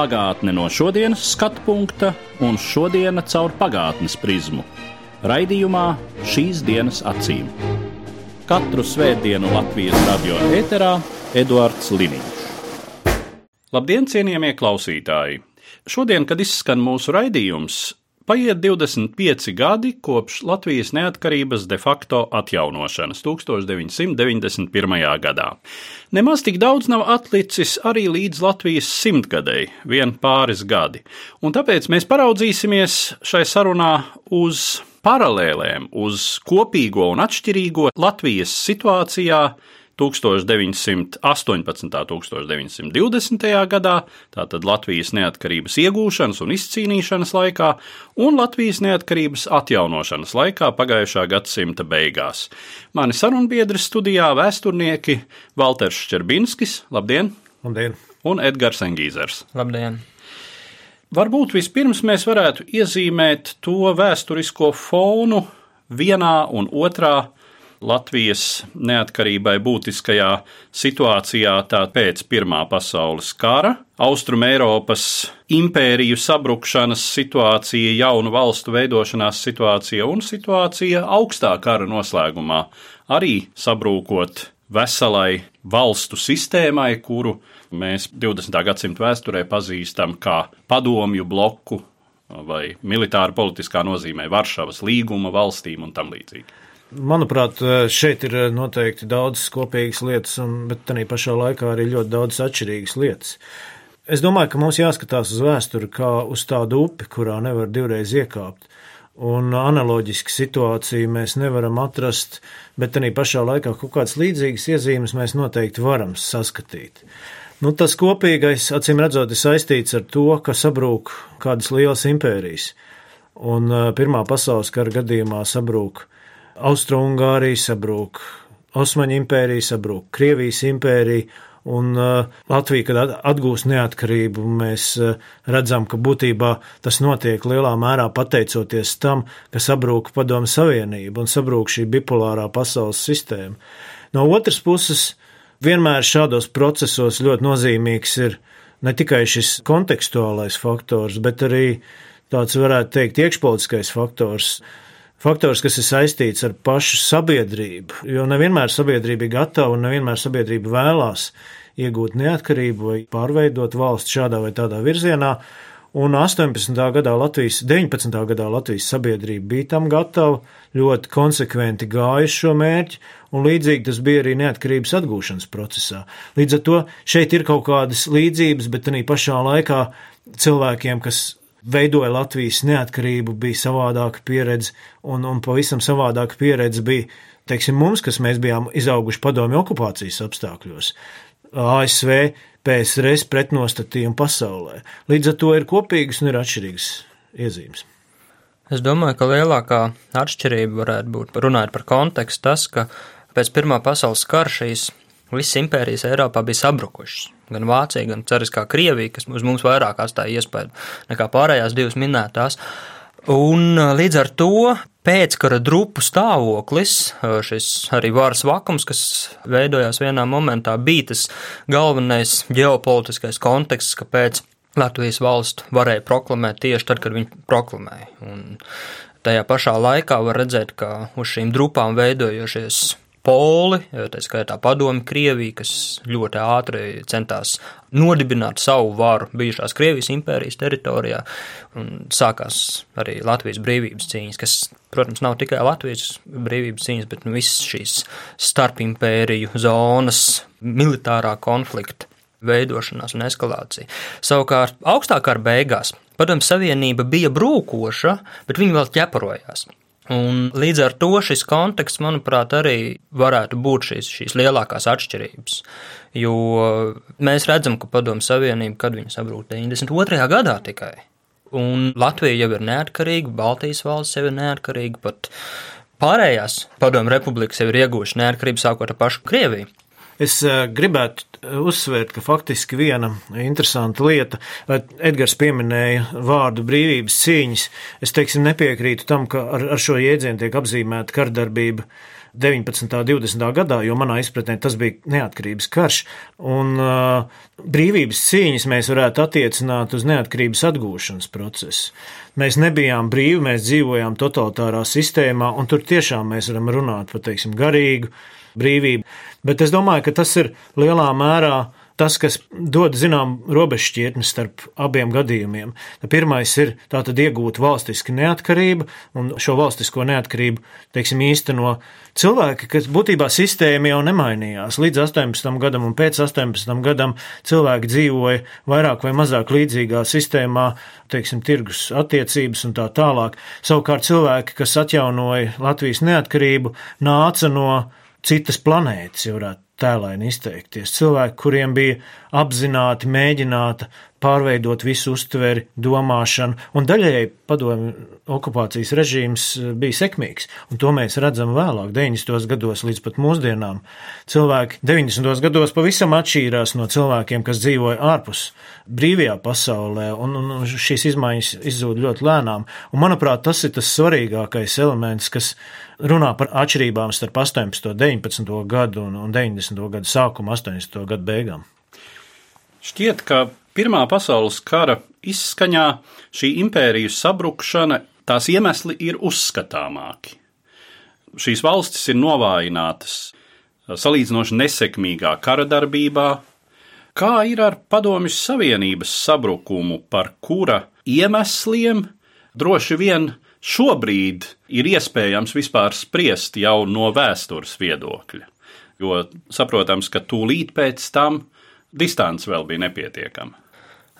Pagātne no šodienas skatu punkta un šodienas caur pagātnes prizmu. Raidījumā šīs dienas acīm. Katru svētdienu Latvijas radio eterā Eduards Liniņš. Labdien, cienījamie klausītāji! Šodien, kad izskan mūsu raidījums, paiet 25 gadi kopš Latvijas neatkarības de facto atjaunošanas 1991. gadā. Nemaz tik daudz nav atlicis arī līdz Latvijas simtgadēji, vien pāris gadi, un tāpēc mēs paraudzīsimies šai sarunā uz paralēlēm, uz kopīgo un atšķirīgo Latvijas situācijā 1918. un 1920. gadā, tātad Latvijas neatkarības iegūšanas un izcīnīšanas laikā, un Latvijas neatkarības atjaunošanas laikā pagājušā gadsimta beigās. Mani sarunbiedri studijā vēsturnieki Valters Ščerbinskis, labdien! Labdien! Un Edgars Engīzers. Labdien! Varbūt vispirms mēs varētu iezīmēt to vēsturisko fonu vienā un otrā Latvijas neatkarībai būtiskajā situācijā pēc Pirmā pasaules kara, Austrum Eiropas impēriju sabrukšanas situācija, jaunu valstu veidošanās situācija un situācija augstā kara noslēgumā, arī sabrūkot veselai valstu sistēmai, kuru mēs 20. gadsimta vēsturē pazīstam kā padomju bloku vai militāra politiskā nozīmē Varšavas līguma valstīm un tam līdzīgi. Manuprāt, šeit ir noteikti daudz kopīgas lietas, un, bet tā pašā laikā arī ļoti daudz atšķirīgas lietas. Es domāju, ka mums jāskatās uz vēsturi kā uz tādu upi, kurā nevar divreiz iekāpt. Un analoģisku situāciju mēs nevaram atrast, bet tā pašā laikā kaut kādas līdzīgas iezīmes mēs noteikti varam saskatīt. Nu, tas kopīgais, acīm redzot, ir saistīts ar to, ka sabrūk kādas lielas impērijas. Un Pirmā pasaules kara gadījumā sabrūk Austro-Ungārija sabrūk, Osmaņu impērija sabrūk, Krievijas impērija, un uh, Latvija, kad atgūst neatkarību, mēs uh, redzam, ka būtībā tas notiek lielā mērā pateicoties tam, ka sabrūk Padomu Savienība un sabrūk šī bipolārā pasaules sistēma. No otras puses, vienmēr šādos procesos ļoti nozīmīgs ir ne tikai šis kontekstuālais faktors, bet arī tāds, varētu teikt, iekšpolitiskais faktors faktors, kas ir saistīts ar pašu sabiedrību. Jo nevienmēr sabiedrība ir gatava un nevienmēr sabiedrība vēlās iegūt neatkarību vai pārveidot valsts šādā vai tādā virzienā. Un 18. gadā Latvijas, 19. gadā Latvijas sabiedrība bija tam gatava, ļoti konsekventi gāja šo mērķi, un līdzīgi tas bija arī neatkarības atgūšanas procesā. Līdz ar to šeit ir kaut kādas līdzības, bet arī pašā laikā cilvēkiem, kas veidoja Latvijas neatkarību, bija savādāka pieredze, un, un pavisam savādāka pieredze bija, teiksim, mums, kas bijām izauguši padomju okupācijas apstākļos. ASV, PSRS pretnostatījumu pasaulē. Līdz ar to ir kopīgas un ir atšķirīgas iezīmes. Es domāju, ka lielākā atšķirība varētu būt, runājot par kontekstu, tas, ka pēc Pirmā pasaules kara šīs visas impērijas Eiropā bija sabrukušas gan Vācija, gan Ceriskā Krievija, kas uz mums vairāk atstāja iespēju nekā pārējās divas minētās. Un līdz ar to pēckara drupu stāvoklis, šis arī varas vakums, kas veidojās vienā momentā, bija tas galvenais ģeopolitiskais konteksts, kāpēc Latvijas valstu varēja proklamēt tieši tad, kad viņi proklamēja. Un tajā pašā laikā var redzēt, ka uz šīm drupām veidojošies poli, tā skaitā padomi Krievija, kas ļoti ātri centās nodibināt savu varu bijušās Krievijas impērijas teritorijā, un sākās arī Latvijas brīvības cīņas, kas, protams, nav tikai Latvijas brīvības cīņas, bet nu, visas šīs starpimpēriju zonas, militārā konflikta veidošanās un eskalācija. Savukārt, augstākā ar beigās Padomju Savienība bija brūkoša, bet viņi vēl ķeparojās. Un līdz ar to šis konteksts, manuprāt, arī varētu būt šīs, šīs lielākās atšķirības. Jo mēs redzam, ka Padomu Savienība, kad viņa sabrūk 92. gadā tikai, un Latvija jau ir neatkarīga, Baltijas valsts jau ir neatkarīga, pat pārējās padomu republikas jau ir iegūšas neatkarību sākot ar pašu Krieviju. Es eh, gribētu uzsvērt, ka faktiski viena interesanta lieta, Edgars pieminēja vārdu brīvības cīņas. Es teiksim, nepiekrītu tam, ka ar, ar šo jēdzienu tiek apzīmēta kardarbība 19. un 20. gadā, jo manā izpratnē tas bija neatkarības karš. Un uh, brīvības cīņas mēs varētu attiecināt uz neatkarības atgūšanas procesu. Mēs nebijām brīvi, mēs dzīvojām totalitārā sistēmā, un tur tiešām mēs varam runāt par, teiksim, garīgu brīvību. Bet es domāju, ka tas ir lielā mērā tas, kas dod zinām robežšķietni starp abiem gadījumiem. Pirmais ir tātad iegūt valstiski neatkarību, un šo valstisko neatkarību, teiksim, īsteno cilvēki, kas būtībā sistēma jau nemainījās. Līdz 18 gadam un pēc 18 gadam cilvēki dzīvoja vairāk vai mazāk līdzīgā sistēmā, teiksim, tirgus attiecības un tā tālāk. Savukārt cilvēki, kas atjaunoja Latvijas neatkarību, nāca no citas planētas, ja varētu tēlaini izteikties. Cilvēki, kuriem bija apzināti mēģināta pārveidot visu uztveri, domāšanu, un daļēji padomju okupācijas režīms eh, bija sekmīgs, un to mēs redzam vēlāk, 90. gados līdz pat mūsdienām. Cilvēki 90. gados pavisam atšķīrās no cilvēkiem, kas dzīvoja ārpus brīvajā pasaulē, un, un šīs izmaiņas izzūd ļoti lēnām, un manuprāt, tas ir tas svarīgākais elements, kas runā par atšķirībām starp 18. un 19. gadu un, un 90. gadu sākumu, 80. gadu beigām. Šķiet, ka Pirmā pasaules kara izskaņā šī impērijas sabrukšana, tās iemesli ir uzskatāmāki. Šīs valstis ir novājinātas salīdzinoši nesekmīgā kara darbībā, kā ir ar Padomju Savienības sabrukumu, par kura iemesliem droši vien šobrīd ir iespējams vispār spriest jau no vēstures viedokļa. Jo saprotams, ka tūlīt pēc tam distance vēl bija nepietiekama.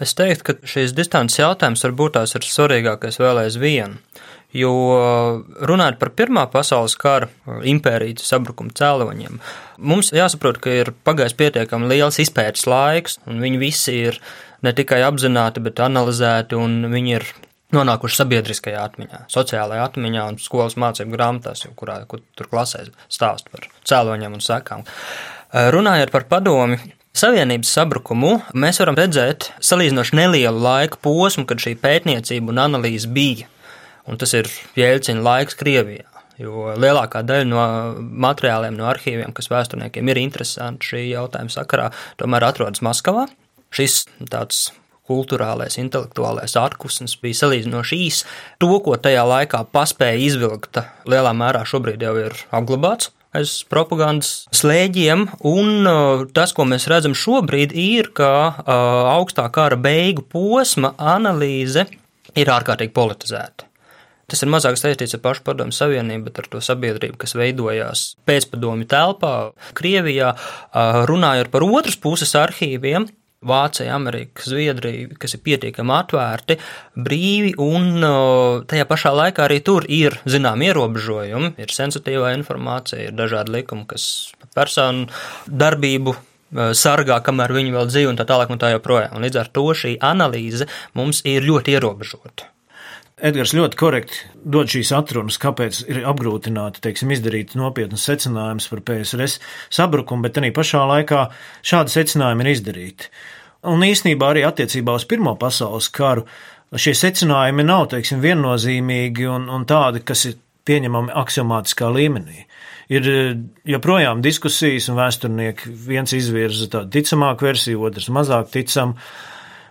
Es teiktu, ka šīs distances jautājums varbūt tās ir svarīgākais vēl aizvien. Jo runājot par Pirmā pasaules kara impērijas sabrukuma cēloņiem, mums jāsaprot, ka ir pagājis pietiekami liels izpētes laiks, un viņi visi ir ne tikai apzināti, bet analizēti, un viņi ir nonākuši sabiedriskajā atmiņā, sociālajā atmiņā un skolas mācību grāmatās, kurā kur tur klasē stāst par cēloņiem un sekām. Runājot par padomi, Savienības sabrukumu mēs varam redzēt salīdzinoši nelielu laika posmu, kad šī pētniecība un analīze bija. Un tas ir Jēlcina laiks Krievijā. Jo lielākā daļa no materiāliem, no arhīviem, kas vēsturniekiem ir interesanti šī jautājuma sakarā, tomēr atrodas Maskavā. Šis tāds kultūrālais, intelektuālais atpūsnis bija salīdzinoši īs. To, ko tajā laikā paspēja izvilkt, lielā mērā šobrīd jau ir apglabāts aiz propagandas slēģiem, un uh, tas, ko mēs redzam šobrīd, ir, ka uh, augstā kara beigu posma analīze ir ārkārtīgi politizēta. Tas ir mazāk saistīts ar pašu padomu savienību, bet ar to sabiedrību, kas veidojās pēcpadomi telpā, Krievijā, uh, runājot par otras puses arhīviem, Vācija, Amerika, Zviedrija, kas ir pietiekami atvērti, brīvi, un tajā pašā laikā arī tur ir zinām ierobežojumi, ir sensitīvā informācija, ir dažādi likumi, kas personu darbību sargā, kamēr viņi vēl dzīvo, un tā tālāk, un tā joprojām. Un līdz ar to šī analīze mums ir ļoti ierobežota. Edgars ļoti korekti dod šīs atrunas, kāpēc ir apgrūtināti teiksim, izdarīt nopietnas secinājumus par PSRS sabrukumu, bet arī pašā laikā šādi secinājumi ir izdarīti. Un īsnībā arī attiecībā uz Pirmo pasaules karu šie secinājumi nav teiksim, viennozīmīgi un, un tādi, kas ir pieņemami aksiomātiskā līmenī. Ir joprojām diskusijas, un vēsturnieki viens izvirza tādu ticamāku versiju, otrs mazāk ticamu.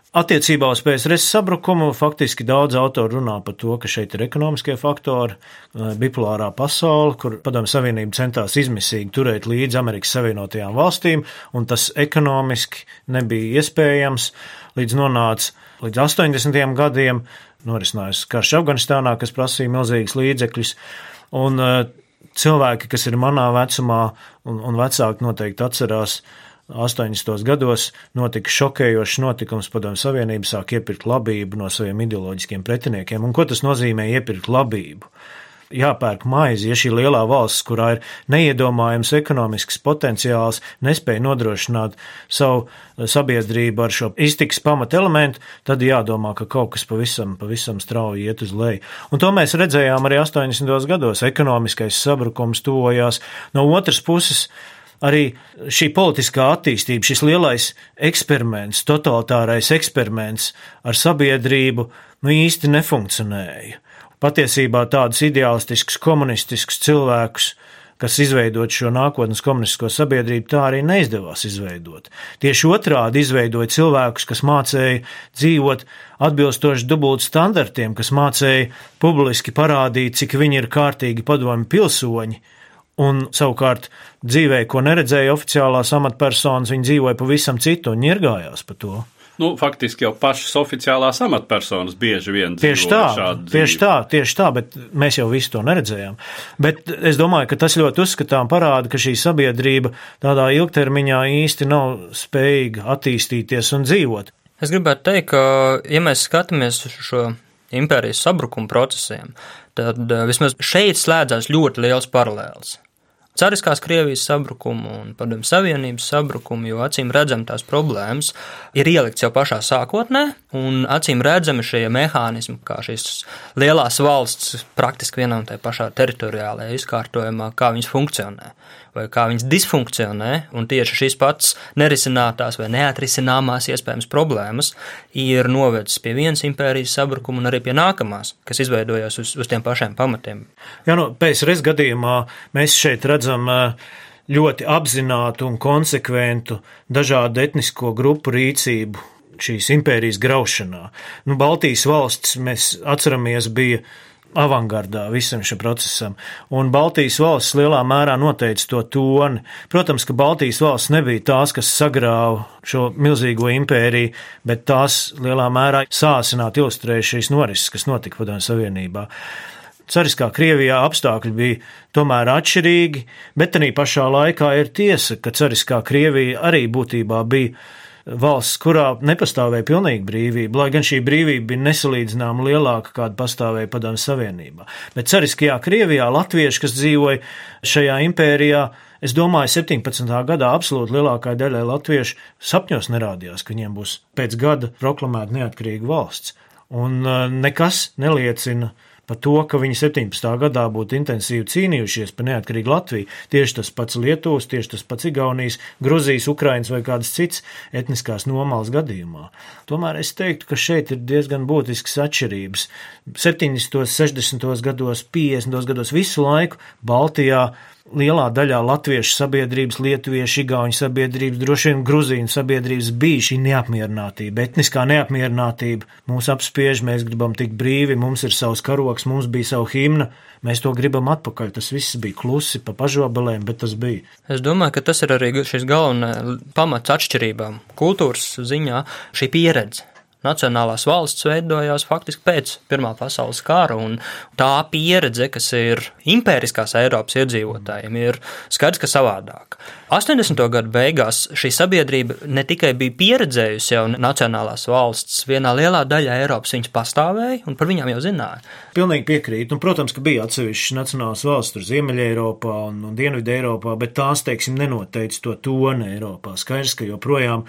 Attiecībā uz PSRS sabrukumu faktiski daudz autoru runā par to, ka šeit ir ekonomiskie faktori, eh, bipolārā pasaule, kur Padomju Savienība centās izmisīgi turēt līdzi Amerikas Savienotajām valstīm, un tas ekonomiski nebija iespējams, līdz nonāca līdz 80. gadiem, norisinājās karš Afganistānā, kas prasīja milzīgas līdzekļus, un eh, cilvēki, kas ir manā vecumā un, un vecāki noteikti atcerās, 80. gados notika šokējošs notikums, padomju Savienība sāk iepirkt labību no saviem ideoloģiskiem pretiniekiem. Un ko tas nozīmē iepirkt labību? jāpērk maizi, ja šī lielā valsts, kurā ir neiedomājams ekonomisks potenciāls, nespēja nodrošināt savu sabiedrību ar šo iztiks pamatelementu, tad jādomā, ka kaut kas pavisam, pavisam strauji iet uz leju. Un to mēs redzējām arī 80. gados. Ekonomiskais sabrukums tuvojās no otras puses arī šī politiskā attīstība, šis lielais eksperiments, totalitārais eksperiments ar sabiedrību, nu īsti nefunkcionēja. Patiesībā tādus ideālistiskus, komunistiskus cilvēkus, kas izveidot šo nākotnes komunistisko sabiedrību, tā arī neizdevās izveidot. Tieši otrādi izveidoja cilvēkus, kas mācīja dzīvot atbilstoši dubult standartiem, kas mācīja publiski parādīt, cik viņi ir kārtīgi padomi pilsoņi, un savukārt dzīvē, ko neredzēja oficiālās amatpersonas, viņi dzīvoja pavisam citu un ņirgājās par to. Nu, faktiski jau pašas oficiālās amatpersonas bieži vien tieši tā, tieši tā, tieši tā, bet mēs jau visu to neredzējām. Bet es domāju, ka tas ļoti uzskatām parāda, ka šī sabiedrība tādā ilgtermiņā īsti nav spējīga attīstīties un dzīvot. Es gribētu teikt, ka, ja mēs skatāmies uz šo impērijas sabrukuma procesiem, tad eh, vismaz šeit slēdzās ļoti liels paralēls cariskās Krievijas sabrukumu un padomju Savienības sabrukumu, jo acīm redzam tās problēmas ir ielikts jau pašā sākotnē, un acīm redzami šie mehānismi, kā šīs lielās valsts praktiski vienā un tajā pašā teritoriālajā izkārtojumā, kā viņas funkcionē vai kā viņas disfunkcionē, un tieši šīs pats nerisinātās vai neatrisināmās iespējams problēmas ir novedis pie vienas impērijas sabrukuma un arī pie nākamās, kas izveidojās uz, uz tiem pašiem pamatiem. Jā, no PSRS gadījumā mēs šeit redzam ļoti apzinātu un konsekventu dažādu etnisko grupu rīcību šīs impērijas graušanā. Nu, Baltijas valsts, mēs atceramies, bija avangardā visam šim procesam. Un Baltijas valsts lielā mērā noteica to toni. Protams, ka Baltijas valsts nebija tās, kas sagrāva šo milzīgo impēriju, bet tās lielā mērā sāsināt ilustrēja šīs norises, kas notika Padomju Savienībā. Cariskā Krievijā apstākļi bija tomēr atšķirīgi, bet arī pašā laikā ir tiesa, ka Cariskā Krievija arī būtībā bija valsts, kurā nepastāvēja pilnīga brīvība, lai gan šī brīvība bija nesalīdzināma lielāka, kāda pastāvēja Padomju Savienībā. Bet cariskajā Krievijā latvieši, kas dzīvoja šajā impērijā, es domāju, 17. gadā absolūti lielākā daļai latviešu sapņos nerādījās, ka viņiem būs pēc gada proklamēta neatkarīga valsts. Un uh, nekas neliecina par to, ka viņi 17. gadā būtu intensīvi cīnījušies par neatkarīgu Latviju. Tieši tas pats Lietuvas, tieši tas pats Igaunijas, Gruzijas, Ukrainas vai kādas citas etniskās nomāls gadījumā. Tomēr es teiktu, ka šeit ir diezgan būtisks atšķirības. 70., 60. gados, 50. gados visu laiku Baltijā lielā daļā latviešu sabiedrības, lietuviešu, igauņu sabiedrības, droši vien gruzīņu sabiedrības bija šī neapmierinātība, etniskā neapmierinātība. Mūs apspiež, mēs gribam tikt brīvi, mums ir savs karoks, mums bija savu himna, mēs to gribam atpakaļ. Tas viss bija klusi pa pažobelēm, bet tas bija. Es domāju, ka tas ir arī šis galvenais pamats atšķirībām kultūras ziņā - šī pieredze nacionālās valsts veidojās faktiski pēc Pirmā pasaules kara, un tā pieredze, kas ir impēriskās Eiropas iedzīvotājiem, ir skaidrs, ka savādāka. 80. gadu beigās šī sabiedrība ne tikai bija pieredzējusi jau nacionālās valsts, vienā lielā daļā Eiropas viņas pastāvēja un par viņām jau zināja. Pilnīgi piekrīt. Nu, protams, ka bija atsevišķas nacionālās valsts, tur Ziemeļa Eiropā un, un Dienvidu Eiropā, bet tās, teiksim, nenoteica to toni Eiropā. Skaidrs, ka joprojām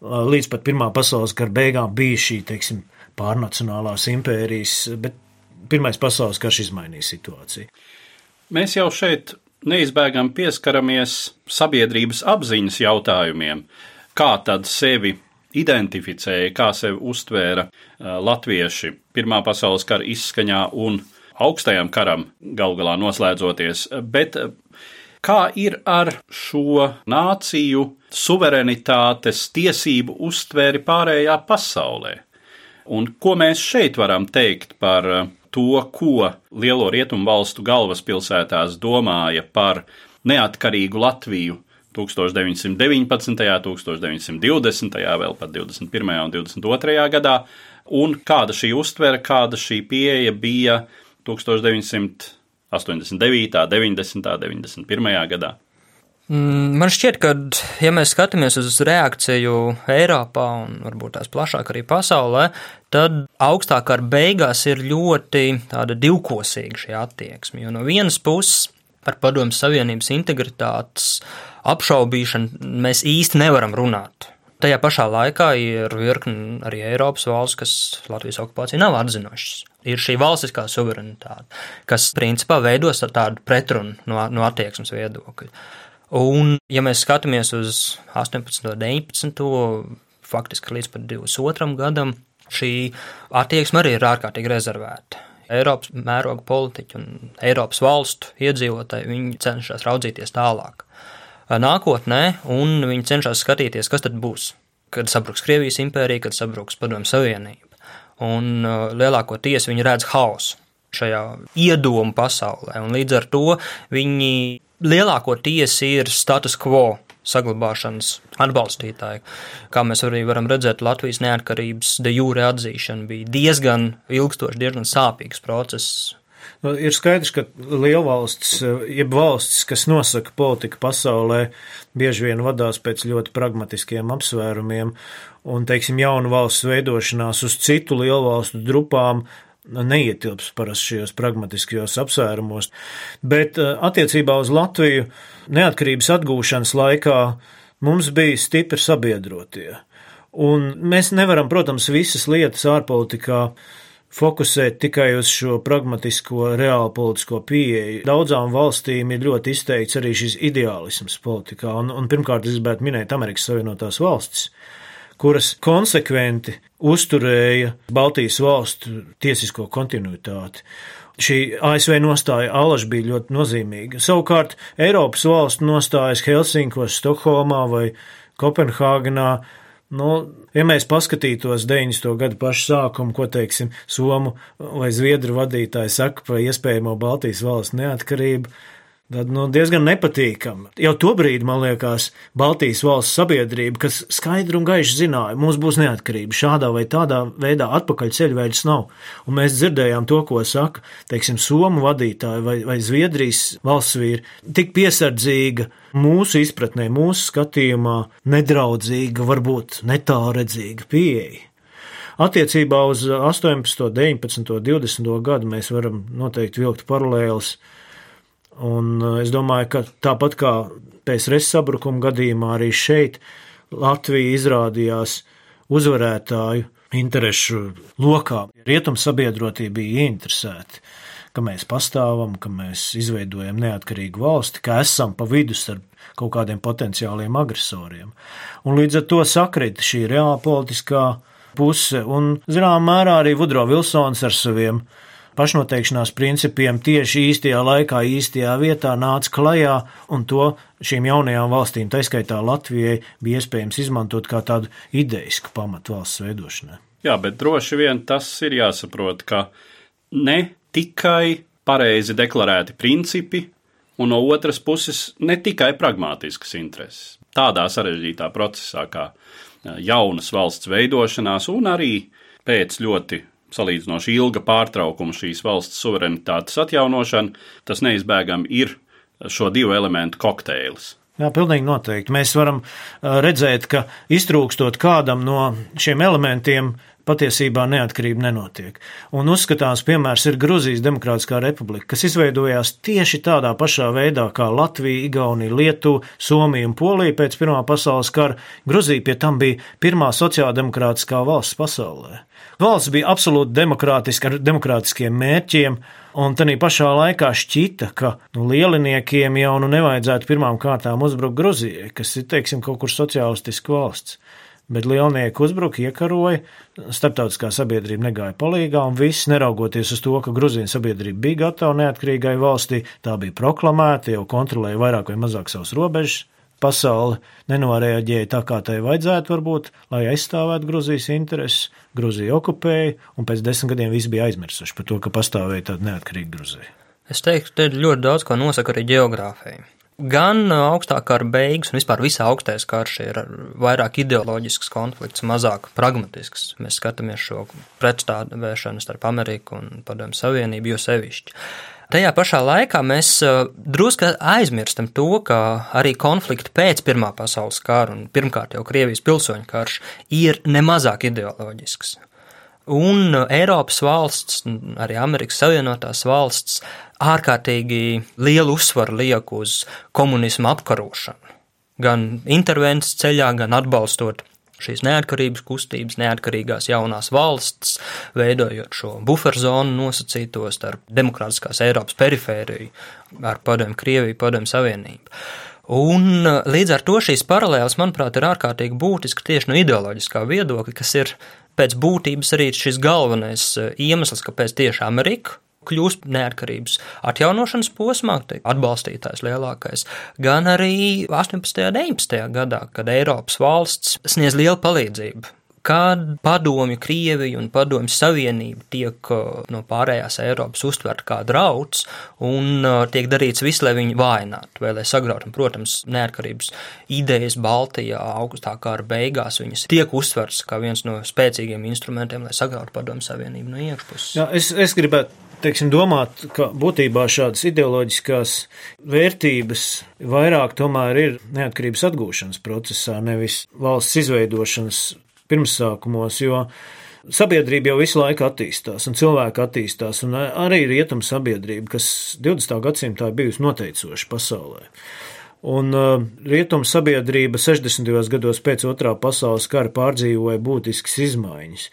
līdz pat Pirmā pasaules kara beigām bija šī, teiksim, pārnacionālās impērijas, bet Pirmais pasaules karš izmainīja situāciju. Mēs jau šeit neizbēgam pieskaramies sabiedrības apziņas jautājumiem. Kā tad sevi identificēja, kā sevi uztvēra latvieši Pirmā pasaules kara izskaņā un augstajam karam gal galā noslēdzoties, bet Kā ir ar šo nāciju suverenitātes tiesību uztvēri pārējā pasaulē? Un ko mēs šeit varam teikt par eh, to, ko lielo rietumu valstu galvaspilsētās domāja par neatkarīgu Latviju 1919., 1920., vēl pat 21. un 22. gadā, un kāda šī uztvere, kāda šī pieeja bija 1900. 89., 90., 91. gadā. Mm, Man šķiet, ka, ja mēs skatāmies uz reakciju Eiropā un varbūt tās plašāk arī pasaulē, tad augstāk ar beigās ir ļoti tāda divkosīga šī attieksme. Jo no vienas puses par padomu savienības integritātes apšaubīšanu mēs īsti nevaram runāt. Tajā pašā laikā ir virkni arī Eiropas valsts, kas Latvijas okupāciju nav atzinušas. Ir šī valstiskā suverenitāte, kas principā veidos tādu pretrunu no, no attieksmes viedokļa. Un, ja mēs skatāmies uz 18, 19, faktiski līdz pat 22 gadam, šī attieksme arī ir ārkārtīgi rezervēta. Eiropas mēroga politiķi un Eiropas valstu iedzīvotāji cenšas raudzīties tālāk. Nākotnē, un viņi cenšas skatīties, kas tad būs, kad sabruks Krievijas impērija, kad sabruks Padomju Savienība. Un lielākoties viņi redz hausu šajā iedomu pasaulē, un līdz ar to viņi lielākoties ir status quo saglabāšanas atbalstītāji. Kā mēs arī varam redzēt, Latvijas neatkarības de jūre atzīšana bija diezgan ilgstošs, diezgan sāpīgs process. Nu, ir skaidrs, ka lielvalsts, jeb valsts, kas nosaka politiku pasaulē, bieži vien vadās pēc ļoti pragmatiskiem apsvērumiem, un, teiksim, jaunu valsts veidošanās uz citu lielvalstu grupām neietilps parasti šajos pragmatiskajos apsvērumos. Bet eh, attiecībā uz Latviju neatkarības atgūšanas laikā mums bija stipri sabiedrotie. Un mēs nevaram, protams, visas lietas ārpolitikā fokusēt tikai uz šo pragmatisko, reālu politisko pieeju. Daudzām valstīm ir ļoti izteikts arī šis ideālisms politikā, un, un pirmkārt, es gribētu minēt Amerikas Savienotās valstis, kuras konsekventi uzturēja Baltijas valstu tiesisko kontinuitāti. Šī ASV nostāja Alaž bija ļoti nozīmīga. Savukārt Eiropas valstu nostājas Helsinkos, Stokholmā vai Kopenhāgenā Nu, ja mēs paskatītos 90. gadu pašu sākumu, ko teiksim, Somu vai Zviedru vadītāji saka par iespējamo Baltijas valsts neatkarību, Tad nu, diezgan nepatīkami. Jau tobrīd, man liekas, Baltijas valsts sabiedrība, kas skaidri un gaiši zināja, mums būs neatkarība, šādā vai tādā veidā atpakaļ ceļveidus nav. Un mēs dzirdējām to, ko saka, teiksim, Somu vadītāji vai, vai Zviedrijas valsts vīri, tik piesardzīga mūsu izpratnē, mūsu skatījumā, nedraudzīga, varbūt netāredzīga pieeja. Attiecībā uz 18, 19, 20 gadu mēs varam noteikti vilkt paralēlus Un eh, es domāju, ka tāpat kā PSRS sabrukuma gadījumā, arī šeit Latvija izrādījās uzvarētāju interešu lokā. Rietumu sabiedrotība bija ieinteresēta, ka mēs pastāvam, ka mēs izveidojam neatkarīgu valsti, ka esam pa vidu starp kaut kādiem potenciāliem agresoriem. Un līdz ar to sakrita šī reāla politiskā puse, un, zināmā mērā, arī Vudro Vilsons ar saviem pašnoteikšanās principiem tieši īstajā laikā, īstajā vietā nāca klajā, un to šīm jaunajām valstīm, taiskaitā Latvijai, bija iespējams izmantot kā tādu ideisku pamatu valsts veidošanai. Jā, bet droši vien tas ir jāsaprot, ka ne tikai pareizi deklarēti principi, un no otras puses ne tikai pragmātiskas intereses. Tādā sarežģītā procesā kā jaunas valsts veidošanās un arī pēc ļoti salīdzinoši ilga pārtraukuma šīs valsts suverenitātes atjaunošana, tas neizbēgami ir šo divu elementu kokteils. Jā, pilnīgi noteikti. Mēs varam redzēt, ka iztrūkstot kādam no šiem elementiem, patiesībā neatkarība nenotiek. Un uzskatāms piemērs ir Gruzijas Demokrātiskā republika, kas izveidojās tieši tādā pašā veidā kā Latvija, Igaunija, Lietuva, Somija un Polija pēc Pirmā pasaules kara. Gruzija pie tam bija pirmā sociāldemokrātiskā valsts pasaulē. Valsts bija absolūti demokrātiska ar demokrātiskiem mērķiem, un tā pašā laikā šķita, ka nu, lieliniekiem jau nu nevajadzētu pirmām kārtām uzbrukt Gruzijai, kas ir, teiksim, kaut kur sociālistiska valsts. Bet lielnieki uzbruka, iekaroja, starptautiskā sabiedrība negāja palīgā, un viss, neraugoties uz to, ka Grūzijas sabiedrība bija gatava neatkarīgai valstī, tā bija proklamēta, jau kontrolēja vairāk vai mazāk savus robežas pasaule nenoreaģēja tā, kā tai vajadzētu, varbūt, lai aizstāvētu Grūzijas intereses. Grūzija okupēja, un pēc desmit gadiem viss bija aizmirsuši par to, ka pastāvēja tāda neatkarīga Grūzija. Es teiktu, te ļoti daudz ko nosaka arī geogrāfija. Gan augstākā kara beigas, un vispār visā augstais karš ir vairāk ideoloģisks konflikts, mazāk pragmatisks. Mēs skatāmies šo pretstāvēšanu starp Ameriku un Padomu Savienību, jo sevišķi. Tajā pašā laikā mēs drusku aizmirstam to, ka arī konflikti pēc Pirmā pasaules kara un pirmkārt jau Krievijas pilsoņu karš ir nemazāk ideoloģisks. Un uh, Eiropas valsts, arī Amerikas Savienotās valsts, ārkārtīgi lielu uzsvaru liek uz komunismu apkarošanu. Gan intervences ceļā, gan atbalstot šīs neatkarības kustības, neatkarīgās jaunās valsts, veidojot šo buferzonu nosacīto starp demokrātiskās Eiropas perifēriju ar padomu Krieviju, padomu Savienību. Un līdz ar to šīs paralēlas, manuprāt, ir ārkārtīgi būtiski tieši no ideoloģiskā viedokļa, kas ir pēc būtības arī šis galvenais iemesls, kāpēc tieši Amerika kļūst neatkarības atjaunošanas posmā, atbalstītājs lielākais, gan arī 18. un 19. gadā, kad Eiropas valsts sniedz lielu palīdzību kad padomju Krievija un padomju Savienība tiek uh, no pārējās Eiropas uztverta kā drauds un uh, tiek darīts viss, lai viņu vājinātu vai lai sagrautu. Un, protams, neatkarības idejas Baltijā augustā kara beigās viņas tiek uztverts kā viens no spēcīgiem instrumentiem, lai sagrautu padomju Savienību no iekšpuses. Jā, es, es gribētu teiksim, domāt, ka būtībā šādas ideoloģiskās vērtības vairāk tomēr ir neatkarības atgūšanas procesā, nevis valsts izveidošanas pirmsākumos, jo sabiedrība jau visu laiku attīstās, un cilvēki attīstās, un arī rietumu sabiedrība, kas 20. gadsimtā ir bijusi noteicoša pasaulē. Un uh, rietumu sabiedrība 60. gados pēc otrā pasaules kara pārdzīvoja būtiskas izmaiņas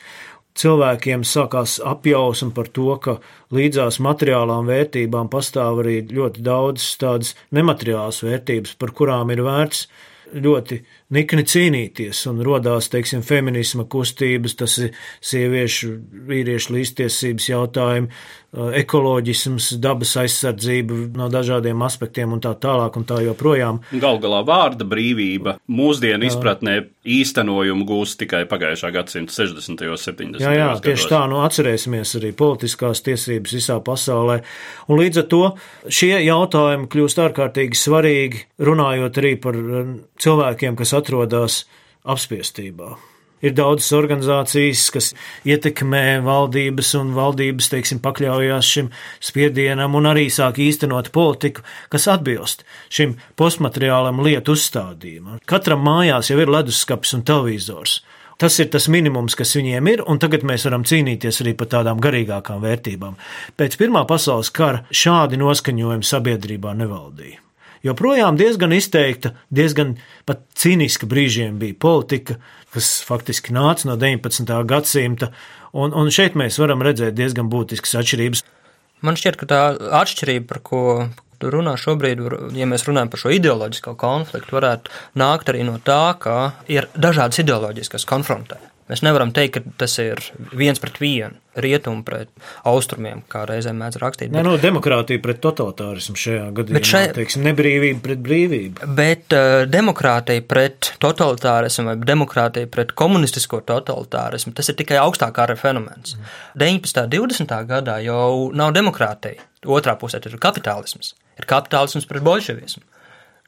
cilvēkiem sākās apjausma par to, ka līdzās materiālām vērtībām pastāv arī ļoti daudz tādas nemateriālas vērtības, par kurām ir vērts ļoti nikni cīnīties, un radās, teiksim, feminisma kustības, tas ir sieviešu, vīriešu līdztiesības jautājumi, ekoloģisms, dabas aizsardzība no dažādiem aspektiem un tā tālāk un tā joprojām. Gal galā vārda brīvība mūsdienu izpratnē īstenojumu gūst tikai pagājušā gadsimta 60. un 70. Jā, jā, tieši gados. tā, nu atcerēsimies arī politiskās tiesības visā pasaulē, un līdz ar to šie jautājumi kļūst ārkārtīgi svarīgi, runājot arī par cilvēkiem, kas atrodas apspiestībā. Ir daudzas organizācijas, kas ietekmē valdības, un valdības, teiksim, pakļaujās šim spiedienam un arī sāk īstenot politiku, kas atbilst šim postmateriālam lietu uzstādījumam. Katram mājās jau ir leduskapis un televizors. Tas ir tas minimums, kas viņiem ir, un tagad mēs varam cīnīties arī par tādām garīgākām vērtībām. Pēc Pirmā pasaules kara šādi noskaņojumi sabiedrībā nevaldīja joprojām diezgan izteikta, diezgan pat cīniska brīžiem bija politika, kas faktiski nāca no 19. gadsimta, un, un šeit mēs varam redzēt diezgan būtiskas atšķirības. Man šķiet, ka tā atšķirība, par ko runā šobrīd, ja mēs runājam par šo ideoloģisko konfliktu, varētu nākt arī no tā, ka ir dažādas ideoloģijas, kas konfrontē. Mēs nevaram teikt, ka tas ir viens pret vienu, rietumu pret austrumiem, kā reizēm mēdz rakstīt. Nē, no demokrātija pret totalitārismu šajā gadījumā, šai, teiksim, nebrīvība pret brīvību. Bet uh, demokrātija pret totalitārismu vai demokrātija pret komunistisko totalitārismu, tas ir tikai augstā kara fenomens. Mm. 19. un 20. gadā jau nav demokrātija. Otrā pusē ir kapitālisms. Ir kapitālisms pret bolševismu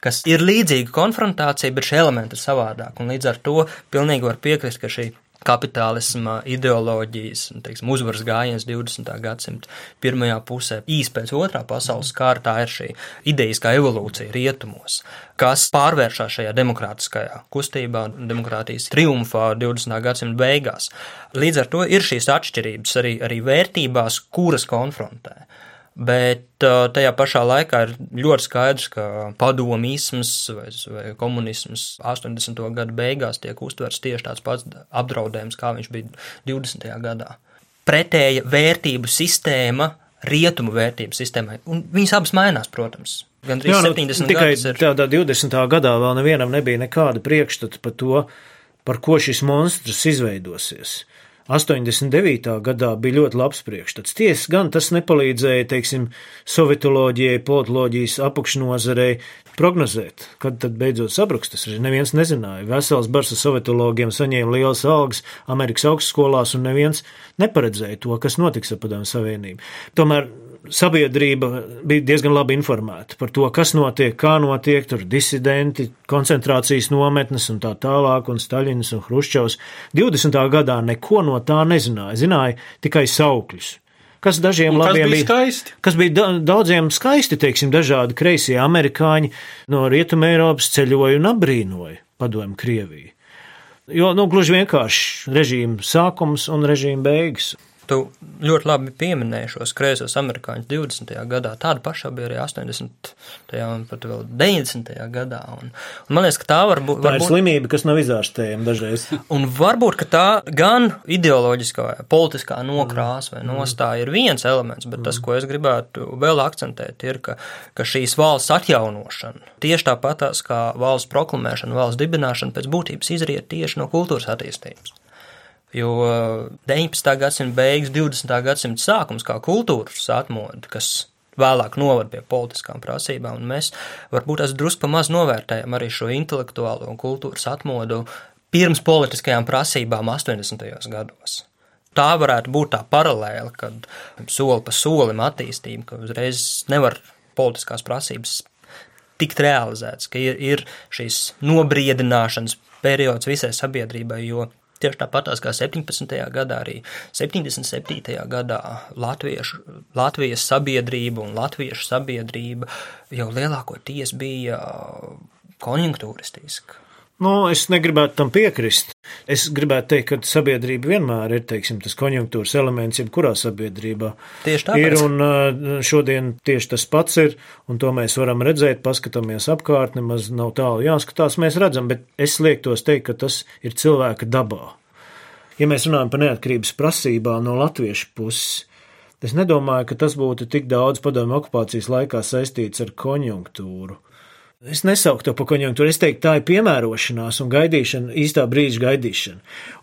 kas ir līdzīga konfrontācija, bet šie elementi ir savādāk. Un līdz ar to pilnīgi var piekrist, ka šī kapitālisma ideoloģijas teiksim, uzvaras gājiens 20. gadsimta pirmajā pusē, īsi pēc otrā pasaules kara, tā ir šī idejiskā evolūcija rietumos, kas pārvēršas šajā demokrātiskajā kustībā, demokrātijas triumfā 20. gadsimta beigās. Līdz ar to ir šīs atšķirības arī, arī vērtībās, kuras konfrontē. Bet tajā pašā laikā ir ļoti skaidrs, ka padomīsms vai, vai komunisms 80. gada beigās tiek uztverts tieši tāds pats apdraudējums, kā viņš bija 20. gadā. Pretēja vērtību sistēma rietumu vērtību sistēmai, un viņas abas mainās, protams. Gan arī 70 nu, tikai ir... tādā 20. gadā vēl nevienam nebija nekāda priekšstata par to, par ko šis monstrs izveidosies. 89. gadā bija ļoti labs priekšstats. Tiesa gan tas nepalīdzēja, teiksim, sovietoloģijai, politoloģijas apakšnozarei prognozēt, kad tad beidzot sabruks. Tas arī neviens nezināja. Vesels bars ar sovietologiem saņēma lielas algas Amerikas augstskolās, un neviens neparedzēja to, kas notiks ar Padomu Savienību. Tomēr sabiedrība bija diezgan labi informēta par to, kas notiek, kā notiek, tur disidenti, koncentrācijas nometnes un tā tālāk, un Staļins un Hruščovs. 20. gadā neko no tā nezināja, zināja tikai saukļus. kas dažiem Un kas labiem bija skaisti? Kas bija da daudziem skaisti, teiksim, dažādi kreisie amerikāņi no Rietumē Eiropas ceļoja un apbrīnoja padomu Krieviju. Jo, nu, gluži vienkārši režīma sākums un režīma beigas. Tu ļoti labi pieminēji šos kreisos amerikāņus 20. gadā. Tāda paša bija arī 80. un pat vēl 90. gadā. Un, un man liekas, ka tā var būt. Tā ir slimība, kas nav izārstējama dažreiz. Un varbūt tā gan ideoloģiskā, politiskā nokrāsa vai nostāja ir viens elements, bet tas, ko es gribētu vēl akcentēt, ir, ka, ka šīs valsts atjaunošana tieši tāpatās kā valsts proklamēšana, valsts dibināšana pēc būtības izriet tieši no kultūras attīstības. Jo 19. gadsimta beigas, 20. gadsimta sākums kā kultūras atmodu, kas vēlāk novada pie politiskām prasībām, un mēs varbūt tās drusku pa maz novērtējam arī šo intelektuālo un kultūras atmodu pirms politiskajām prasībām 80. gados. Tā varētu būt tā paralēla, kad soli pa solim attīstība, ka uzreiz nevar politiskās prasības tikt realizētas, ka ir, ir šīs nobriedināšanas periods visai sabiedrībai, jo Tieši tāpatās kā 17. gadā, arī 77. gadā Latviešu, Latvijas sabiedrība un Latviešu sabiedrība jau lielākoties bija konjunktūristiska. Nu, es negribētu tam piekrist. Es gribētu teikt, ka sabiedrība vienmēr ir teiksim, tas konjunktūras elements, jebkurā sabiedrībā. Tieši tāpēc. Ir un šodien tieši tas pats ir, un to mēs varam redzēt, paskatāmies apkārt, nemaz nav tālu jāskatās, mēs redzam, bet es liektos teikt, ka tas ir cilvēka dabā. Ja mēs runājam par neatkarības prasībām no latviešu puses, es nedomāju, ka tas būtu tik daudz padomju okupācijas laikā saistīts ar konjunktūru. Es nesauktu to par konjunktūru. Es teiktu, tā ir piemērošanās un gaidīšana, īstā brīža gaidīšana.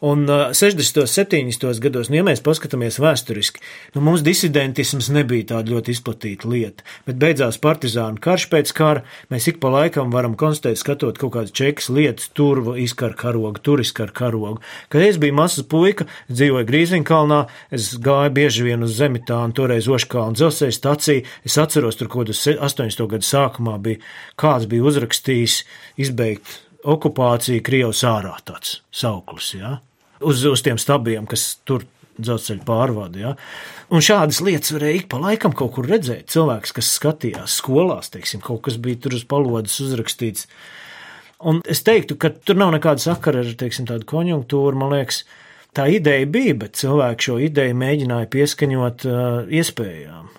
Un uh, 60. un 70. gados, nu, ja mēs paskatāmies vēsturiski, nu, mums disidentisms nebija tāda ļoti izplatīta lieta, bet beidzās partizānu karš pēc kara. Mēs ik pa laikam varam konstatēt, skatot kaut kādas čekas lietas, tur izkar karogu, tur izkar karogu. Kad es biju mazs puika, dzīvoju Grīziņkalnā, es gāju bieži vien uz Zemitānu, toreiz Oškālu dzelzceļa staciju. Es atceros, tur kaut kādu 80. gadu sākumā bija kāds bija uzrakstījis izbeigt okupāciju Krievijas ārā tāds sauklis, ja? uz, uz tiem stabiem, kas tur dzelzceļa pārvada. Ja? Un šādas lietas varēja ik pa laikam kaut kur redzēt. Cilvēks, kas skatījās skolās, teiksim, kaut kas bija tur uz palodas uzrakstīts. Un es teiktu, ka tur nav nekāda sakara ar teiksim, tādu konjunktūru. Man liekas, tā ideja bija, bet cilvēki šo ideju mēģināja pieskaņot uh, iespējām.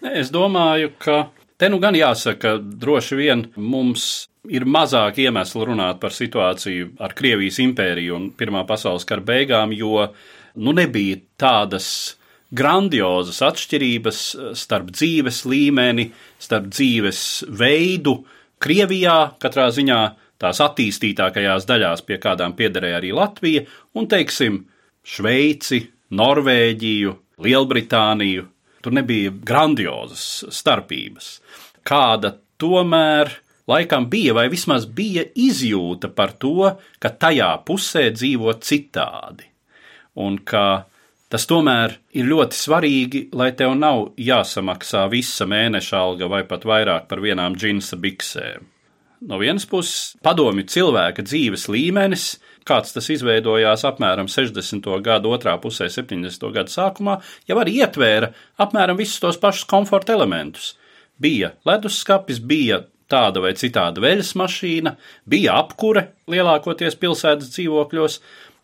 Nē, es domāju, ka Te nu gan jāsaka, droši vien mums ir mazāk iemeslu runāt par situāciju ar Krievijas impēriju un Pirmā pasaules kara beigām, jo nu nebija tādas grandiozas atšķirības starp dzīves līmeni, starp dzīves veidu. Krievijā katrā ziņā tās attīstītākajās daļās, pie kādām piederēja arī Latvija, un, teiksim, Šveici, Norvēģiju, Lielbritāniju, Tur nebija grandiozas starpības. Kāda tomēr laikam bija, vai vismaz bija izjūta par to, ka tajā pusē dzīvo citādi. Un ka tas tomēr ir ļoti svarīgi, lai tev nav jāsamaksā visa mēneša alga vai pat vairāk par vienām džinsa biksēm. No vienas puses, padomju cilvēka dzīves līmenis kāds tas izveidojās apmēram 60. gadu otrā pusē, 70. gadu sākumā, jau arī ietvēra apmēram visus tos pašus komforta elementus. Bija leduskapis, bija tāda vai citāda veļas mašīna, bija apkure lielākoties pilsētas dzīvokļos,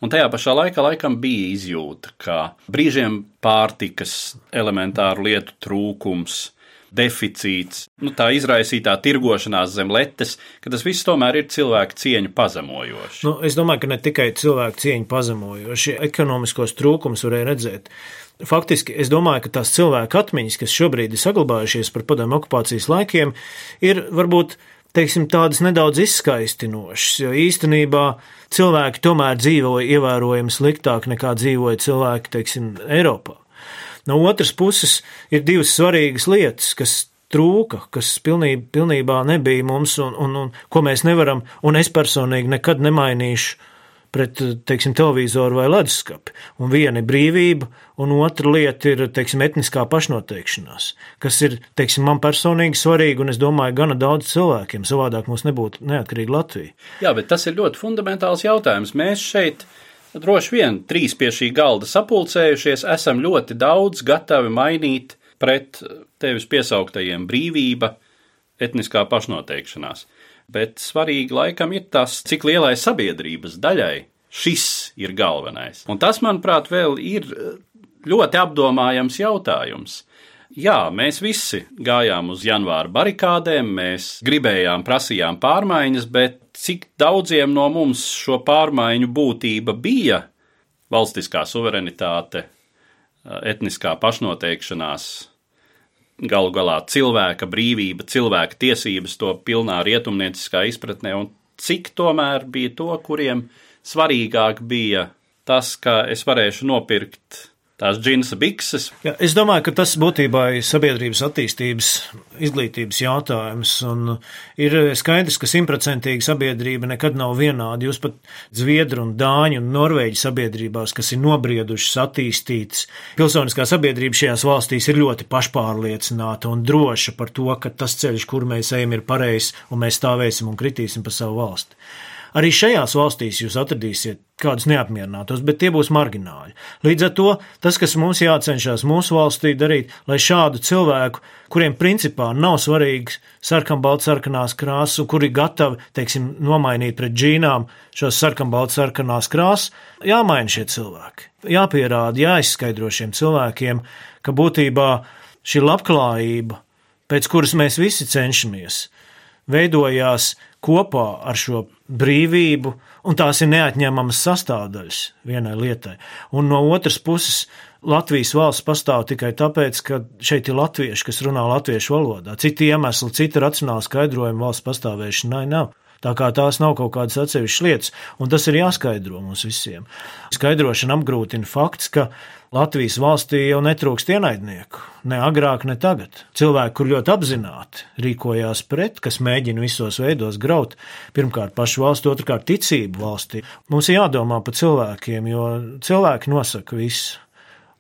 un tajā pašā laikā laikam bija izjūta, ka brīžiem pārtikas elementāru lietu trūkums, deficīts, nu, tā izraisītā tirgošanās zem letes, ka tas viss tomēr ir cilvēku cieņu pazemojoši. Nu, es domāju, ka ne tikai cilvēku cieņu pazemojoši, ekonomiskos trūkumus varēja redzēt. Faktiski es domāju, ka tās cilvēku atmiņas, kas šobrīd ir saglabājušies par padomu okupācijas laikiem, ir varbūt teiksim, tādas nedaudz izskaistinošas, jo īstenībā cilvēki tomēr dzīvoja ievērojami sliktāk nekā dzīvoja cilvēki, teiksim, Eiropā. No otras puses, ir divas svarīgas lietas, kas trūka, kas pilnībā, pilnībā nebija mums, un, un, un ko mēs nevaram, un es personīgi nekad nemainīšu pret, teiksim, televizoru vai leduskapi. Un viena ir brīvība, un otra lieta ir, teiksim, etniskā pašnoteikšanās, kas ir, teiksim, man personīgi svarīgi, un es domāju, gana daudz cilvēkiem. Savādāk mums nebūtu neatkarīga Latvija. Jā, bet tas ir ļoti fundamentāls jautājums. Mēs šeit droši vien trīs pie šī galda sapulcējušies, esam ļoti daudz gatavi mainīt pret tevis piesauktajiem brīvība, etniskā pašnoteikšanās. Bet svarīgi laikam ir tas, cik lielai sabiedrības daļai šis ir galvenais. Un tas, manuprāt, vēl ir ļoti apdomājams jautājums. Jā, mēs visi gājām uz janvāra barikādēm, mēs gribējām, prasījām pārmaiņas, bet cik daudziem no mums šo pārmaiņu būtība bija? Valstiskā suverenitāte, etniskā pašnoteikšanās, galu galā cilvēka brīvība, cilvēka tiesības to pilnā rietumnieciskā izpratnē, un cik tomēr bija to, kuriem svarīgāk bija tas, ka es varēšu nopirkt tās džinsa bikses. Ja, es domāju, ka tas būtībā ir sabiedrības attīstības, izglītības jautājums. Ir skaidrs, ka simtprocentīgi sabiedrība nekad nav vienāda. Jūs pat Zviedru un Dāņu un Norvēģu sabiedrībās, kas ir nobriedušas, attīstītas, pilsoniskā sabiedrība šajās valstīs ir ļoti pašpārliecināta un droša par to, ka tas ceļš, kur mēs ejam, ir pareizs un mēs stāvēsim un kritīsim pa savu valsti. Arī šajās valstīs jūs atradīsiet kādus neapmierinātos, bet tie būs margināli. Līdz ar to tas, kas mums jācenšas mūsu valstī darīt, lai šādu cilvēku, kuriem principā nav svarīgs sarkanbalts sarkanās krāsas, kuri gatavi, teiksim, nomainīt pret džīnām šos sarkanbalts sarkanās krāsas, jāmaina šie cilvēki. Jāpierāda, jāizskaidro šiem cilvēkiem, ka būtībā šī labklājība, pēc kuras mēs visi cenšamies, veidojās kopā ar šo brīvību, un tās ir neatņemamas sastāvdaļas vienai lietai. Un no otras puses, Latvijas valsts pastāv tikai tāpēc, ka šeit ir latvieši, kas runā latviešu valodā. Citi iemesli, citi racionāli skaidrojumi valsts pastāvēšanai nav. Tā kā tās nav kaut kādas atsevišķas lietas, un tas ir jāskaidro mums visiem. Skaidrošana apgrūtina fakts, ka Latvijas valstī jau netrūkst ienaidnieku, ne agrāk, ne tagad. Cilvēki, kur ļoti apzināti rīkojās pret, kas mēģina visos veidos graut, pirmkārt pašu valstu, otrkārt ticību valstī. Mums ir jādomā par cilvēkiem, jo cilvēki nosaka visu.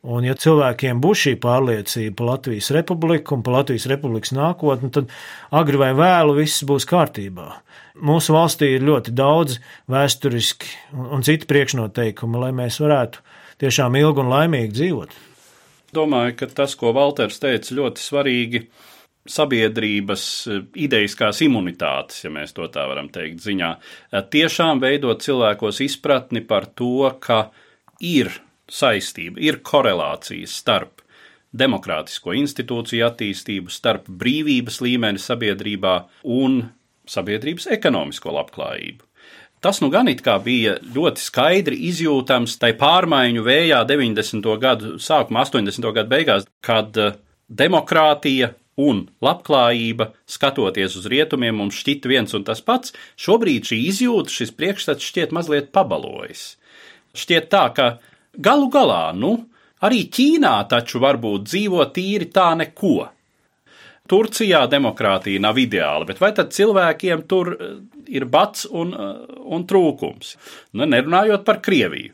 Un, ja cilvēkiem būs šī pārliecība par Latvijas republiku un par Latvijas republikas nākotni, tad agri vai vēlu viss būs kārtībā. Mūsu valstī ir ļoti daudz vēsturiski un citu priekšnoteikumu, lai mēs varētu tiešām ilgi un laimīgi dzīvot. Domāju, ka tas, ko Valters teica, ļoti svarīgi sabiedrības eh, ideiskās imunitātes, ja mēs to tā varam teikt, ziņā. Eh, tiešām veidot cilvēkos izpratni par to, ka ir saistība, ir korelācijas starp demokrātisko institūciju attīstību, starp brīvības līmeni sabiedrībā un sabiedrības ekonomisko labklājību. Tas nu gan it kā bija ļoti skaidri izjūtams tai pārmaiņu vējā 90. gadu sākumā, 80. gadu beigās, kad eh, demokrātija un labklājība, skatoties uz rietumiem, mums šķita viens un tas pats. Šobrīd šī izjūta, šis priekšstats šķiet mazliet pabalojis. Šķiet tā, ka galu galā, nu, arī Ķīnā taču varbūt dzīvo tīri tā neko. Turcijā demokrātija nav ideāla, bet vai tad cilvēkiem tur eh, ir bats un, eh, un trūkums? Nu, nerunājot par Krieviju,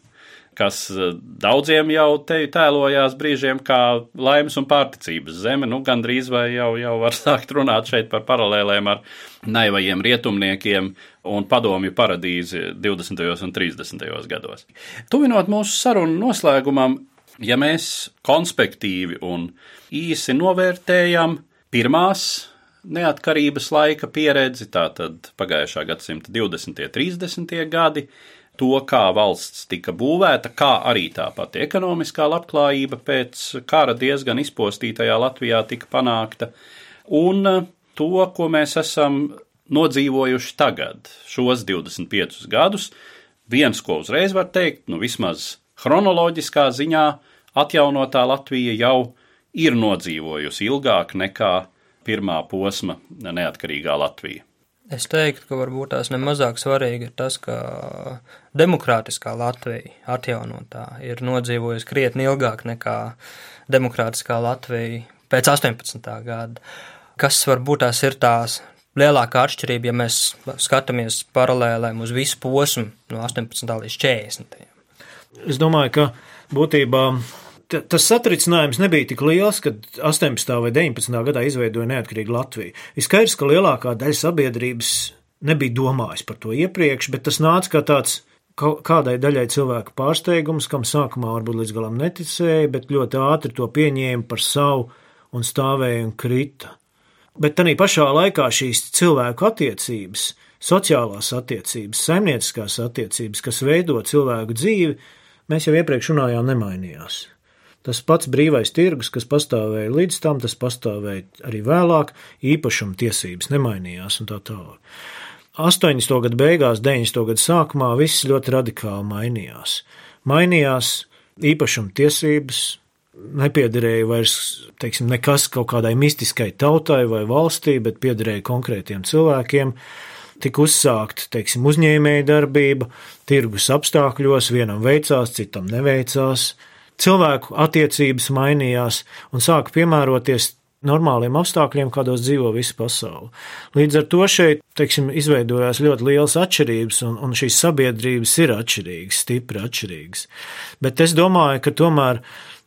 kas eh, daudziem jau te tēlojās brīžiem kā laimes un pārticības zeme, nu gandrīz vai jau, jau var sākt runāt šeit par paralēlēm ar naivajiem rietumniekiem un padomju paradīzi 20. un 30. gados. Tuvinot mūsu sarunu noslēgumam, ja mēs konspektīvi un īsi novērtējam pirmās neatkarības laika pieredzi, tātad pagājušā gadsimta 20. un 30. gadi, to, kā valsts tika būvēta, kā arī tā pati ekonomiskā labklājība pēc kara diezgan izpostītajā Latvijā tika panākta, un to, ko mēs esam nodzīvojuši tagad, šos 25 gadus, viens, ko uzreiz var teikt, nu vismaz chronoloģiskā ziņā atjaunotā Latvija jau ir nodzīvojusi ilgāk nekā pirmā posma neatkarīgā Latvija. Es teiktu, ka varbūt tās nemazāk svarīgi ir tas, ka demokrātiskā Latvija atjaunotā ir nodzīvojusi krietni ilgāk nekā demokrātiskā Latvija pēc 18. gada. Kas varbūt tās ir tās lielākā atšķirība, ja mēs skatāmies paralēlēm uz visu posmu no 18. līdz 40. Es domāju, ka būtībā tas satricinājums nebija tik liels, kad 18. vai 19. gadā izveidoja neatkarīgu Latviju. Ir skaidrs, ka lielākā daļa sabiedrības nebija domājis par to iepriekš, bet tas nāca kā tāds kādai daļai cilvēku pārsteigums, kam sākumā varbūt līdz galam neticēja, bet ļoti ātri to pieņēma par savu un stāvēja un krita. Bet tā pašā laikā šīs cilvēku attiecības, sociālās attiecības, saimnieciskās attiecības, kas veido cilvēku dzīvi, mēs jau iepriekš runājām, nemainījās. Tas pats brīvais tirgus, kas pastāvēja līdz tam, tas pastāvēja arī vēlāk, īpašuma tiesības nemainījās un tā tālāk. 80. gadu beigās, 90. gadu sākumā viss ļoti radikāli mainījās. Mainījās īpašuma tiesības, nepiederēja vairs teiksim, nekas kaut kādai mistiskai tautai vai valstī, bet piederēja konkrētiem cilvēkiem. Tika uzsākta teiksim, uzņēmēja darbība, tirgus apstākļos, vienam veicās, citam neveicās. Cilvēku attiecības mainījās un sāka piemēroties normāliem apstākļiem, kādos dzīvo visa pasaule. Līdz ar to šeit teiksim, izveidojās ļoti liels atšķirības, un, un šīs sabiedrības ir atšķirīgas, stipri atšķirīgas. Bet es domāju, ka tomēr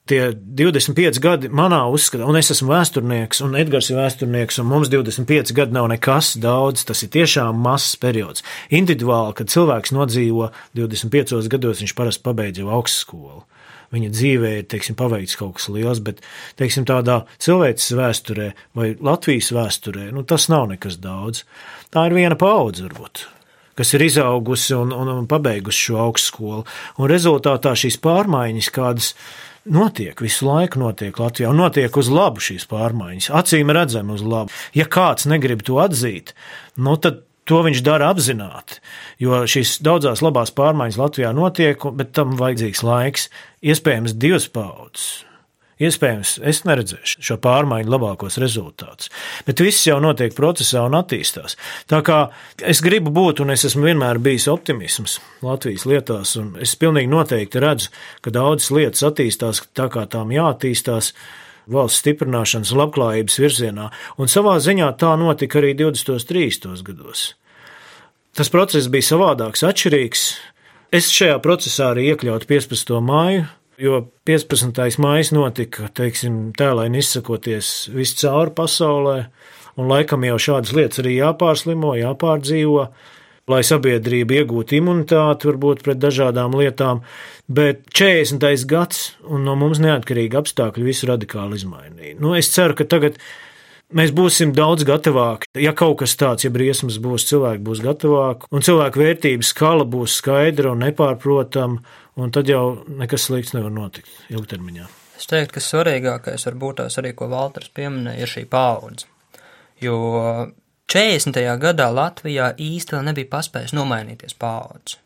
tie 25 gadi manā uzskatā, un es esmu vēsturnieks, un Edgars ir vēsturnieks, un mums 25 gadi nav nekas daudz, tas ir tiešām mazs periods. Individuāli, kad cilvēks nodzīvo 25 gados, viņš parasti pabeidz jau augstskolu. Viņa dzīvē ir teiksim, paveikts kaut kas liels, bet teiksim, tādā cilvēces vēsturē vai Latvijas vēsturē nu, tas nav nekas daudz. Tā ir viena paudze, varbūt kas ir izaugusi un, un, un pabeigusi šo augstskolu. Un rezultātā šīs pārmaiņas, kādas notiek, visu laiku notiek Latvijā, un notiek uz labu šīs pārmaiņas, acīm redzami uz labu. Ja kāds negrib to atzīt, nu tad to viņš dara apzināti, jo šīs daudzās labās pārmaiņas Latvijā notiek, bet tam vajadzīgs laiks, iespējams divas paudzes. Iespējams, es neredzēšu šo pārmaiņu labākos rezultātus, bet viss jau notiek procesā un attīstās. Tā kā es gribu būt, un es esmu vienmēr bijis optimisms Latvijas lietās, un es pilnīgi noteikti redzu, ka daudzas lietas attīstās tā, kā tām jāattīstās valsts stiprināšanas un labklājības virzienā, un savā ziņā tā notika arī 20. un 30. gados. Tas process bija savādāks, atšķirīgs. Es šajā procesā arī iekļautu 15. māju, Jo 15. maija notika, teiksim, tēlēni izsakoties viscaur pasaulē, un laikam jau šādas lietas arī jāpārslimo, jāpārdzīvo, lai sabiedrība iegūtu imunitāti varbūt pret dažādām lietām, bet 40. gads un no mums neatkarīgi apstākļi visu radikāli izmainīja. Nu, es ceru, ka tagad mēs būsim daudz gatavāki. Ja kaut kas tāds, ja briesmas būs, cilvēki būs gatavāki, un cilvēku vērtības skala būs skaidra un nepārprotama un tad jau nekas slikts nevar notikt ilgtermiņā. Es teiktu, ka svarīgākais varbūt tās arī, ko Valters pieminēja, ir šī paudze. Jo 40. gadā Latvijā vēl nebija paspējis nomainīties paudze.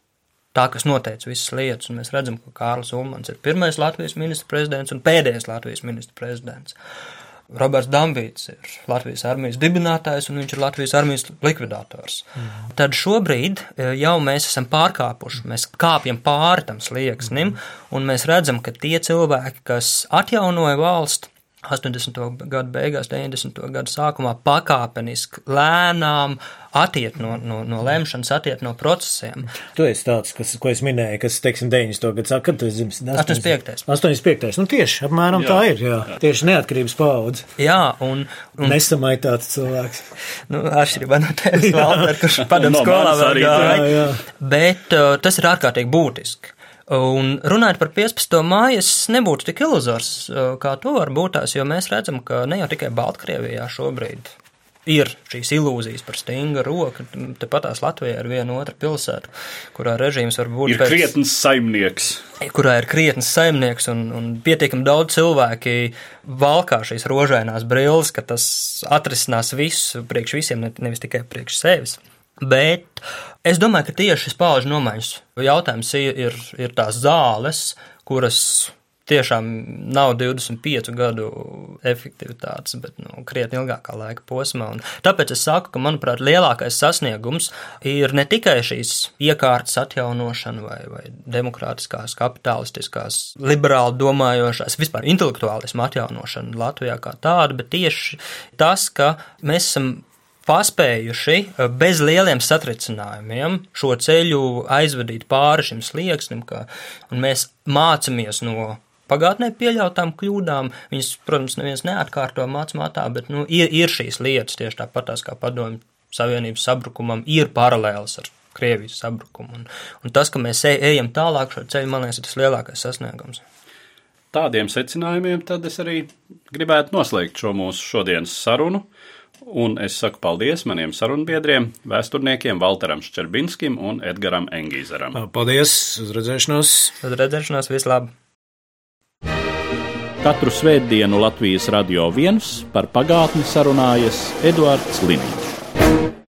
Tā, kas noteica visas lietas, un mēs redzam, ka Kārlis Ulmans ir pirmais Latvijas ministra prezidents un pēdējais Latvijas ministra prezidents. Roberts Dambīts ir Latvijas armijas dibinātājs un viņš ir Latvijas armijas likvidators. Mm. Tad šobrīd e, jau mēs esam pārkāpuši, mēs kāpjam pāri tam slieksnim, un mēs redzam, ka tie cilvēki, kas atjaunoja valsti, 80. gadu beigās, 90. gadu sākumā pakāpeniski, lēnām attiet no, no, no lemšanas, attiet no procesiem. Tu esi tāds, kas, ko es minēju, kas, teiksim, 90. gadu sākumā, kad tu esi dzimis? 85. 85. Nu tieši, apmēram jā. tā ir, jā. jā. Tieši neatkarības paudze. Jā, un. un Nesamaitāts cilvēks. Nu, atšķirībā no tevis, Valter, kurš padomu skolā vēl gāja. Bet uh, tas ir ārkārtīgi būtiski. Un runājot par 15. māju, es nebūtu tik iluzors, kā to var būt tās, jo mēs redzam, ka ne jau tikai Baltkrievijā šobrīd ir šīs ilūzijas par stingu roku. Tepatās Latvijā ir viena otra pilsēta, kurā režīms var būt. Ir pēc, krietns saimnieks. Kurā ir krietns saimnieks un, un pietiekami daudz cilvēki valkā šīs rožainās brilles, ka tas atrisinās visu priekš visiem, ne, nevis tikai priekš sevis. Bet es domāju, ka tieši šis pauģu nomaiņas jautājums ir, ir tās zāles, kuras tiešām nav 25 gadu efektivitātes, bet nu, krietni ilgākā laika posmā. Un tāpēc es saku, ka, manuprāt, lielākais sasniegums ir ne tikai šīs iekārtas atjaunošana vai, vai demokrātiskās, kapitalistiskās, liberāli domājošās, vispār intelektuālismu atjaunošana Latvijā kā tāda, bet tieši tas, ka mēs esam paspējuši eh, bez lieliem satricinājumiem šo ceļu aizvadīt pāri šim slieksnim, ka, un mēs mācāmies no pagātnē pieļautām kļūdām. Viņas, protams, neviens neatkārto mācītā, bet nu, ir, ir šīs lietas tieši tāpatās kā padomju savienības sabrukumam, ir paralēlas ar Krievijas sabrukumu. Un, un tas, ka mēs ej, ejam tālāk šo ceļu, man liekas, ir tas lielākais sasniegums. Tādiem secinājumiem tad es arī gribētu noslēgt šo mūsu šodienas sarunu. Un es saku paldies maniem sarunbiedriem, vēsturniekiem Walteram Ščerbinskim un Edgaram Engīzeram. Paldies, uz redzēšanos! Uz redzēšanos, vislabāk! Katru svētdienu Latvijas radio viens par pagātni sarunājas Eduards Liniņš.